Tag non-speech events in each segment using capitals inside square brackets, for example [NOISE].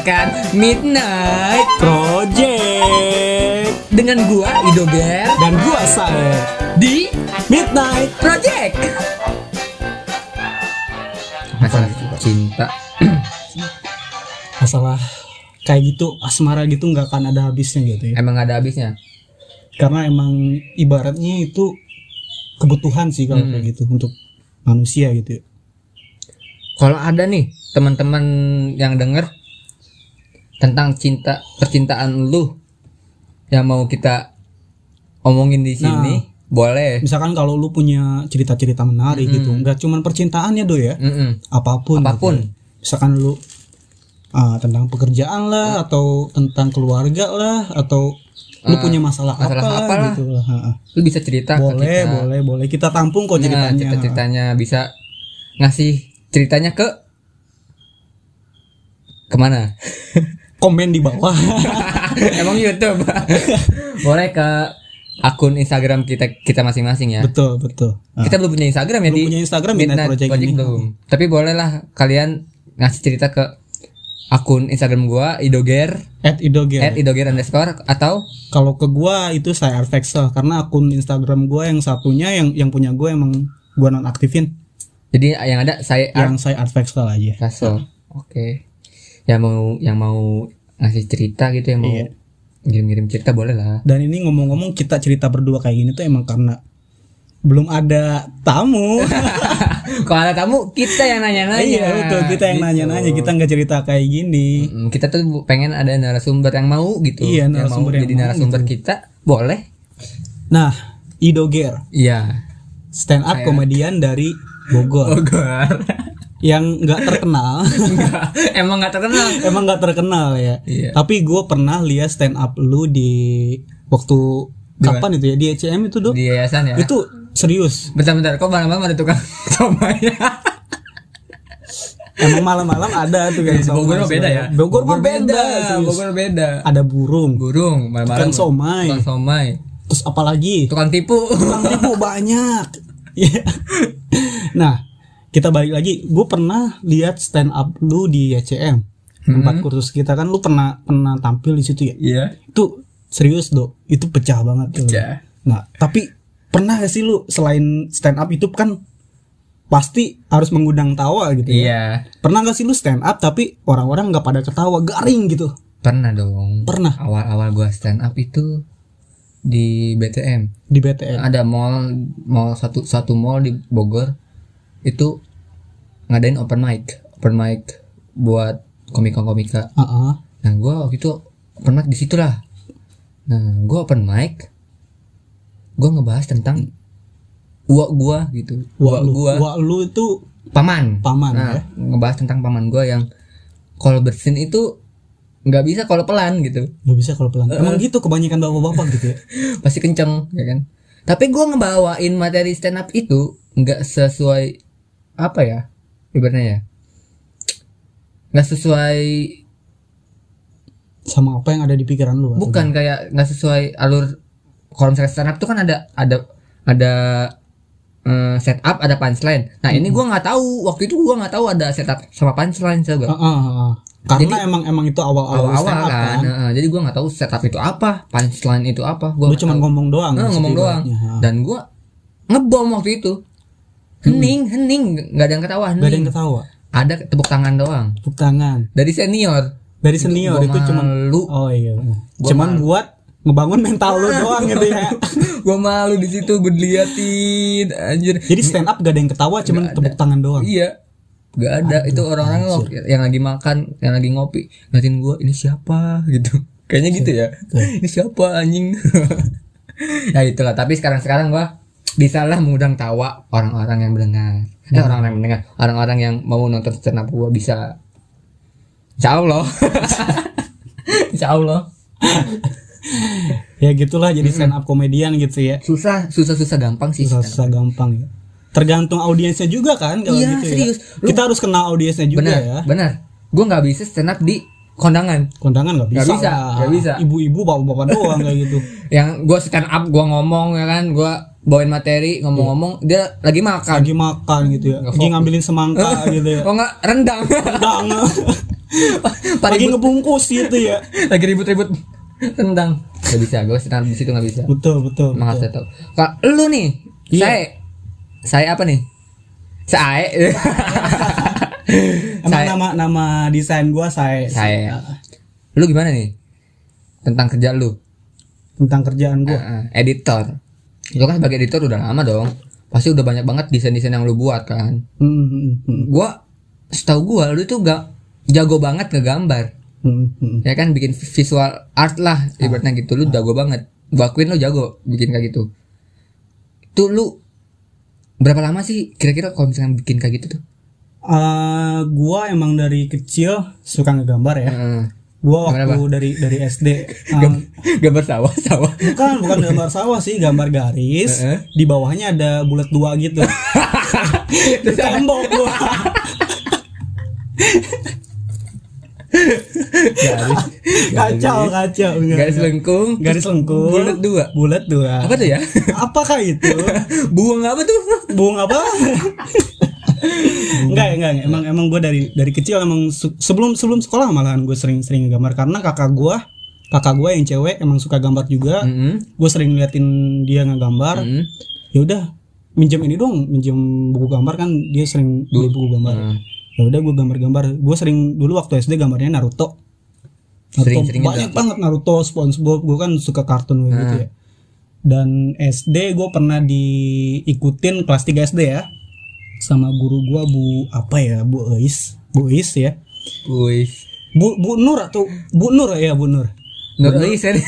mendengarkan Midnight Project dengan gua Idoger dan gua Sae di Midnight Project. Masalah cinta. masalah kayak gitu asmara gitu nggak akan ada habisnya gitu ya Emang ada habisnya. karena emang ibaratnya itu kebutuhan sih kalau Hmm. kayak gitu untuk manusia gitu ya. Kalau ada nih teman-teman yang denger tentang cinta percintaan lu yang mau kita omongin di sini, boleh. misalkan kalau lu punya cerita-cerita menarik gitu nggak cuman percintaannya do ya Mm-mm. apa pun Apa pun. gitu misalkan lu ah, tentang pekerjaan lah atau tentang keluarga lah atau lu Ah, punya masalah, masalah apa, apa lah. gitu lah. Lu bisa cerita ke boleh kita. boleh boleh kita tampung kok Nah, ceritanya cerita-ceritanya bisa ngasih ceritanya ke ke mana? [LAUGHS] komen di bawah [LAUGHS] Emang YouTube. [LAUGHS] Boleh ke akun Instagram kita kita masing-masing ya. betul betul Ah, Kita belum punya Instagram ya belum di punya Instagram Midnight Project, ini belum. Tapi bolehlah kalian ngasih cerita ke akun Instagram gua idoger at idoger at idoger underscore atau kalau ke gua itu saya Arvexel karena akun Instagram gua yang satunya yang yang punya gua emang gua non aktifin jadi yang ada saya yang saya Arvexel aja Kaso. Oke. Yang mau yang mau ngasih cerita gitu yang mau Iya. ngirim-ngirim cerita boleh lah. dan ini ngomong-ngomong kita cerita berdua kayak gini tuh emang karena belum ada tamu [LAUGHS] Kalau ada tamu kita yang nanya-nanya. iya betul kita yang Gitu. nanya-nanya kita nggak cerita kayak gini Mm, kita tuh pengen ada narasumber yang mau gitu. Iya, yang narasumber mau yang jadi mau narasumber kita boleh. nah idoger Iya. stand up komedian dari Bogor Bogor. [LAUGHS] yang nggak terkenal [LAUGHS] Enggak, emang nggak terkenal. emang nggak terkenal ya Iya. tapi gue pernah lihat stand up lu di waktu kapan itu ya di ECM itu dong Di yayasan ya. itu serius Bentar-bentar, kok malam-malam ada tukang [LAUGHS] somai? emang malam-malam ada tuh kan Bogor mah beda ya. Bogor mah beda, serius. Bogor beda. ada burung Burung malam-malam. Tukang somai. Tukang somai. terus apalagi Tukang tipu. tukang tipu banyak [LAUGHS] Iya. nah kita balik lagi gue pernah lihat stand up lu di ECM tempat kursus kita kan lu pernah pernah tampil di situ ya Iya. itu serius dok itu pecah banget tuh. Pecah. nah tapi pernah gak sih lu selain stand up itu kan pasti harus mengundang tawa gitu ya Iya. pernah gak sih lu stand up tapi orang-orang nggak pada ketawa garing gitu Pernah dong. pernah Awal-awal gua stand up itu di BTM. di BTN Ada mall mall satu satu mall di Bogor itu ngadain open mic. Open mic buat komika-komika. Ah, ah. Nah, gua waktu itu open mic di situ lah. Nah, gua open mic gua ngebahas tentang uak gua gitu. Uak lu, gua wah, lu itu paman. paman Nah, ya ngebahas tentang paman gua yang kalau bersin itu nggak bisa kalau pelan gitu. nggak bisa kalau pelan emang gitu kebanyakan bapak-bapak gitu ya [LAUGHS] pasti kenceng ya kan tapi gua ngebawain materi stand up itu nggak sesuai apa ya ibaratnya ya nggak sesuai sama apa yang ada di pikiran lu atau bukan kayak nggak sesuai alur kalau misalnya stand up tuh kan ada ada ada eh, setup ada punchline. Nah ini gua nggak tahu waktu itu gua nggak tahu ada setup sama punchline coba. Ah, ah, ah. karena emang emang itu awal-awal awal-awal stand up kan, kan. Heeh, jadi gua nggak tahu setup itu apa punchline itu apa. Gua cuma ngomong doang Nah, di ngomong doang. dan gua ngebom waktu itu hening hening. Nggak ada yang ketawa Gak ada hening yang ketawa? Ada tepuk tangan doang. Tepuk tangan. Dari senior. Dari senior Gua itu cuma malu oh iya. Cuman buat ngebangun mental lu doang gitu ya. [LAUGHS] Gua malu di situ gue diliatin anjir. Jadi stand up gak ada yang ketawa cuman tepuk tangan doang? Iya. Gak ada. Itu orang-orang yang lagi makan yang lagi ngopi ngeliatin gua ini siapa? [LAUGHS] Gitu. Kayaknya gitu ya. Ini siapa anjing? [LAUGHS] Ya itulah. Tapi sekarang sekarang gua bisa lah mengundang tawa orang-orang yang mendengar. Eh, orang-orang yang mendengar. Orang-orang yang mau nonton stand up gua bisa. Insya Allah. [LAUGHS] Insya Allah. Ya gitulah jadi stand up komedian gitu ya. Susah susah susah gampang sih susah susah gampang ya. Tergantung audiensnya juga kan kalau Iya, gitu serius. ya kita harus kenal audiensnya juga benar ya. benar. Gue nggak bisa stand up di kondangan. Kondangan nggak bisa bisa, nggak bisa. ibu-ibu bapak-bapak doang kayak gitu. [LAUGHS] Yang gue stand up gue ngomong ya kan gue bawain materi ngomong-ngomong dia lagi makan. Lagi makan gitu ya. Nggak lagi fokus. ngambilin semangka gitu ya. oh nggak rendang? Rendang. [LAUGHS] Lagi ngebungkus gitu ya. Lagi ribut-ribut. Tentang nggak bisa gue senang di situ nggak bisa. Betul betul, emang harus betul. tahu kalau lu nih Iya. saya saya apa nih? Saya. [LAUGHS] Emang Saya- nama nama desain gua saya. Saya. Lu gimana nih? Tentang kerja lu. Tentang kerjaan gua. Heeh, editor lu kan sebagai editor udah lama dong. Pasti udah banyak banget desain-desain yang lu buat kan. Hmm, hmm, hmm, gua setahu gua lu tuh gak jago banget ngegambar. Hmm, hmm. ya kan bikin visual art lah ibaratnya gitu. Lu jago banget. Gua akuin lu jago bikin kayak gitu. Tuh lu berapa lama sih kira-kira kalau misalnya bikin kayak gitu tuh? Eh, gua emang dari kecil suka ngegambar ya. Heeh. Gua waktu Gambar dari dari SD eh, [LAUGHS] gambar sawah sawah. Bukan bukan gambar sawah sih gambar garis. Di bawahnya ada bulat dua gitu. [LAUGHS] Tembok gua. Garis. Kacau kacau. Garis lengkung. Garis lengkung. Bulat dua. Bulat dua. Apa tuh ya? Apakah itu? [LAUGHS] Buang apa tuh? Bung apa? Enggak, enggak, enggak. Emang emang gue dari dari kecil emang sebelum sebelum sekolah malahan gue sering-sering gambar karena kakak gue kakak gue yang cewek emang suka gambar juga. Mm-mm. Gue sering liatin dia ngegambar. Mm. Ya udah, minjem ini dong, minjem buku gambar kan dia sering beli buku gambar. Hmm. Ya udah gue gambar-gambar. Gue sering dulu waktu SD gambarnya Naruto. Naruto Sering-sering banyak banget Naruto, SpongeBob. Gue kan suka kartun kayak gitu Hmm. ya. Dan SD gue pernah diikutin kelas 3 SD ya sama guru gua Bu apa ya Bu Eis Bu Eis ya Wih. Bu Bu Nur atau Bu Nur ya Bu Nur Nur Eis ya. [LAUGHS]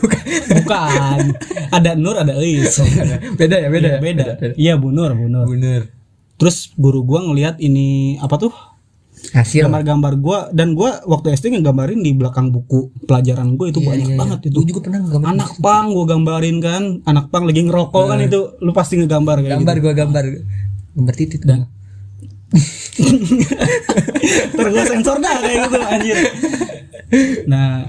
Bukan. bukan ada Nur ada Eis [LAUGHS] beda ya, beda. Iya, ya? beda iya Bu Nur Bu Nur Bener. terus guru gua ngelihat ini apa tuh Hasil. gambar-gambar gua dan gua waktu SD ngegambarin di belakang buku pelajaran gua itu banyak banget itu Gue juga pernah gambar. anak pang gua gambarin kan anak pang lagi ngerokok kan itu lu pasti ngegambar kayak Gambar gua gambar. Gambar titik dan gitu terus [LAUGHS] sensor dah kayak gitu anjir. Nah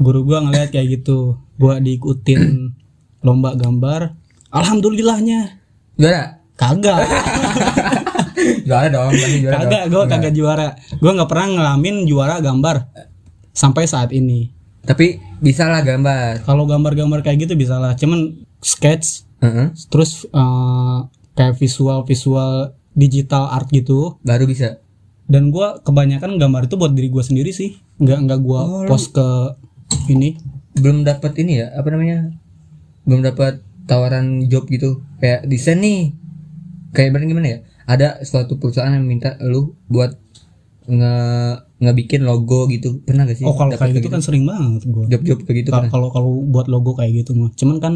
guru gua ngeliat kayak gitu. Gua diikutin lomba gambar alhamdulillahnya. Juara. kagak. [LAUGHS] Juara dong, juara. kagak gua kagak juara. Gua nggak pernah ngalamin juara gambar sampai saat ini. Tapi bisa lah gambar. kalau gambar-gambar kayak gitu bisa lah cuman sketch Heeh. terus eh, kayak visual visual digital art gitu Baru bisa. dan gua kebanyakan gambar itu buat diri gua sendiri sih nggak nggak gua post ke ini Belum dapat ini ya, apa namanya? Belum dapat tawaran job gitu. Kayak desain nih. Kayak berarti gimana ya? Ada suatu perusahaan yang minta lu buat nge ngebikin logo gitu. Pernah gak sih? oh kalau kayak gitu kan sering banget gua job-job kayak gitu Kalau- pernah? kalau kalau buat logo kayak gitu mah cuman kan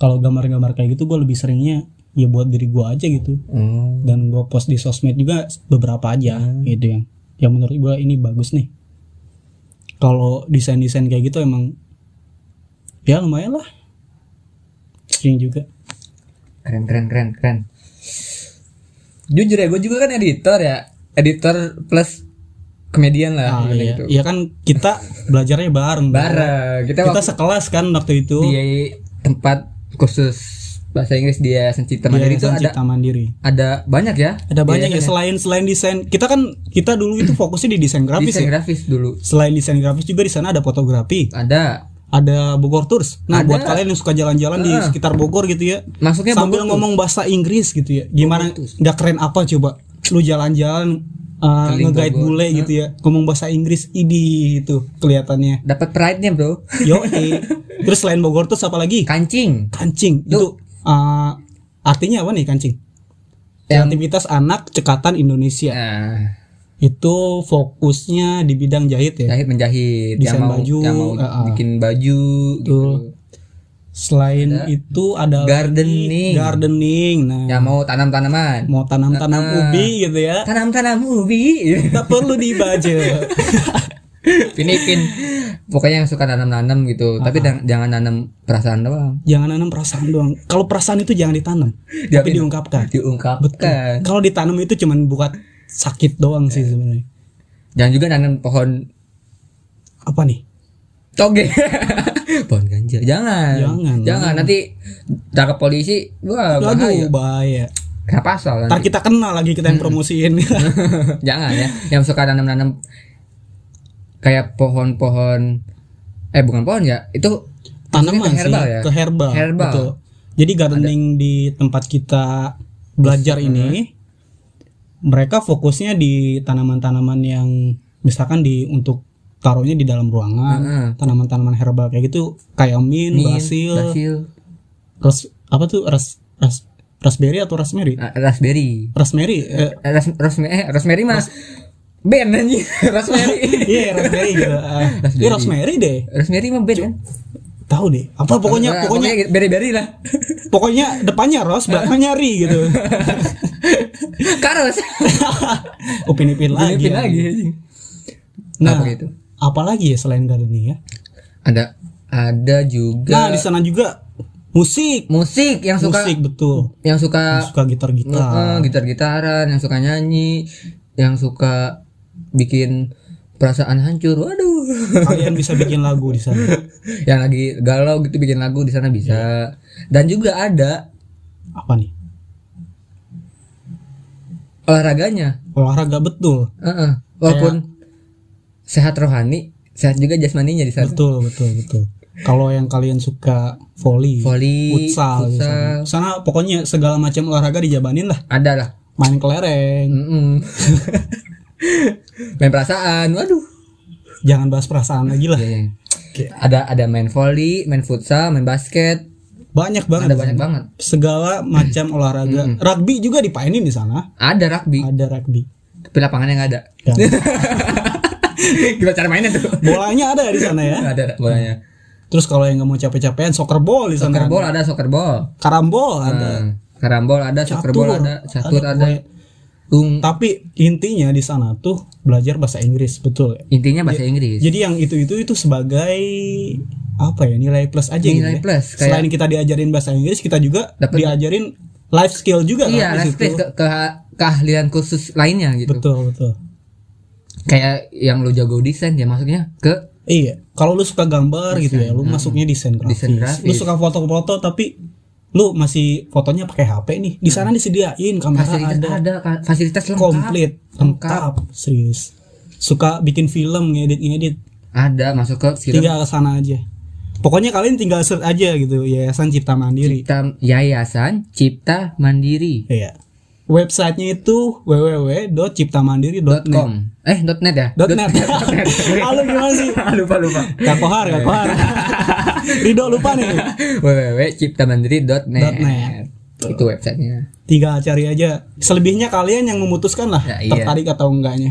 kalau gambar-gambar kayak gitu gua lebih seringnya ya buat diri gua aja gitu. Oh. dan gua post di sosmed juga beberapa aja gitu yang yang menurut gua ini bagus nih. Kalau desain-desain kayak gitu emang ya lumayan lah. Sering juga. Keren keren keren keren. Jujur ya gue juga kan editor ya. Editor plus komedian lah Ah, iya. gitu. Iya kan kita belajarnya bareng Bro. bareng. Kita, kita waktu sekelas kan waktu itu. Di tempat kursus bahasa Inggris dia Sencita di Mandiri itu ada Mandiri ada banyak ya? Ada banyak ya Yayasan selain selain desain kita kan kita dulu itu fokusnya di desain grafis desain ya. grafis dulu. Selain desain grafis juga di sana ada fotografi. Ada. Ada Bogor Tours. Nah Ada. buat kalian yang suka jalan-jalan di sekitar Bogor gitu ya masuknya sambil Bogor tuh. ngomong bahasa Inggris gitu ya gimana nggak keren apa coba? Lu jalan-jalan uh, nge-guide bule gitu ya ngomong bahasa Inggris idi itu kelihatannya. Dapat pride nya bro. Yo terus selain Bogor Tours apa lagi? Kancing. Kancing. Lu- itu uh, artinya apa nih kancing? Yang- kreativitas anak cekatan Indonesia. Nah, itu fokusnya di bidang jahit ya? Jahit menjahit Desain yang mau baju, yang mau ah. bikin baju gitu. selain itu ada Gardening. gardening nah. Yang mau tanam tanaman. Mau tanam-tanam Ah. ubi gitu ya. Tanam-tanam ubi. Tak perlu dibaca [LAUGHS] Pinipin pokoknya yang suka nanam-nanam gitu. Tapi Ah. jangan jangan nanam perasaan doang. Jangan nanam perasaan doang. Kalau perasaan itu jangan ditanam tapi diungkapkan. diungkapkan. Kalau ditanam itu cuman buat sakit doang sih sebenarnya. Jangan juga nanam pohon apa nih? toge. [LAUGHS] Pohon ganja jangan. Jangan, jangan. nanti tangkap polisi wah aduh bahaya. bahaya. Kena pasal Ntar kita kenal lagi kita yang promosiin. [LAUGHS] Jangan ya. Yang suka nanam-nanam kayak pohon-pohon eh bukan pohon ya itu tanaman ke herbal sih ya ke herbal, Herbal. betul. Jadi gardening di tempat kita belajar ini mereka fokusnya di tanaman-tanaman yang misalkan di untuk taruhnya di dalam ruangan, Heeh. tanaman-tanaman herbal kayak gitu kayak mint, Mint, basil, basil ros apa tuh ras ras raspberry atau rosemary? ah, raspberry Rosemary eh, Eh, ras, rosemary eh, rosemary mah band anjing [LAUGHS] rosemary Iya rosemary gitu. Uh, Raspberry. Iya rosemary deh. rosemary mah band kan Tahu deh. Apa pokoknya Nah, pokoknya berry-berry lah pokoknya depannya ros, belakangnya ri gitu. [LAUGHS] karos [LAUGHS] Upin-ipin lagi. Pilih lagi anjing. Nah, apa gitu apalagi ya selain gardening ya? ada ada juga Nah, di sana juga musik. musik yang suka Musik betul. yang suka Suka gitar-gitar. gitar-gitaran yang suka nyanyi yang suka bikin perasaan hancur waduh Kalian bisa bikin lagu di sana. [LAUGHS] yang lagi galau gitu bikin lagu di sana bisa dan juga ada Apa nih? olahraganya Olahraga betul. Heeh. walaupun sehat rohani sehat juga jasmaninya di sana Betul, betul, betul. Kalau yang kalian suka volley, Voli, futsal, futsal. sana pokoknya segala macam olahraga dijabanin lah. ada lah Main kelereng, Mm-mm. [LAUGHS] main perasaan waduh jangan bahas perasaan lagi lah. Iya, iya. ada ada main volley main futsal main basket Banyak banget. ada banyak banget Segala macam olahraga. Rugby juga dipainin di sana. ada rugby Ada rugby. tapi lapangannya nggak ada Kan. gimana cara mainnya tuh Bolanya ada di sana ya. Ada bolanya Terus kalau yang nggak mau capek-capean, soccer ball di sana. soccer ball ada soccer ball Karambol ada. Hmm. karambol ada soccer ball ada catur ada, pokoknya. Tung Tapi intinya di sana tuh belajar bahasa Inggris, betul. ya? intinya bahasa Inggris Jadi yang itu-itu itu sebagai apa ya nilai plus aja gitu Nilai ya. plus, kayak- Selain kita diajarin bahasa Inggris, kita juga Dapet- diajarin life skill juga iya kan life situ. skills ke, ke- keahlian khusus lainnya gitu Betul betul. kayak yang lu jago desain ya masuknya ke Iya, kalau lu suka gambar gitu ya, lu masuknya desain grafis. Desain grafis. Lu suka foto-foto tapi lu masih fotonya pakai HP nih. Di sana disediain kamera fasilitas ada, ada, fasilitas lengkap komplit, lengkap, serius. Suka bikin film, ngedit-ngedit, ada masuk ke film tinggal ke sana aja. Pokoknya kalian tinggal search aja gitu, Yayasan Cipta Mandiri. Cipta Yayasan Cipta Mandiri Iya. Websitenya itu www.ciptamandiri.net. .com eh .net ya .net. [LAUGHS] Halo gimana sih? [LAUGHS] lupa lupa Kak Kohar, Kak Kohar. [LAUGHS] Rido lupa nih. www.ciptamandiri.net .net. itu websitenya Tinggal cari aja. Selebihnya kalian yang memutuskan lah Ya, iya. tertarik atau enggaknya.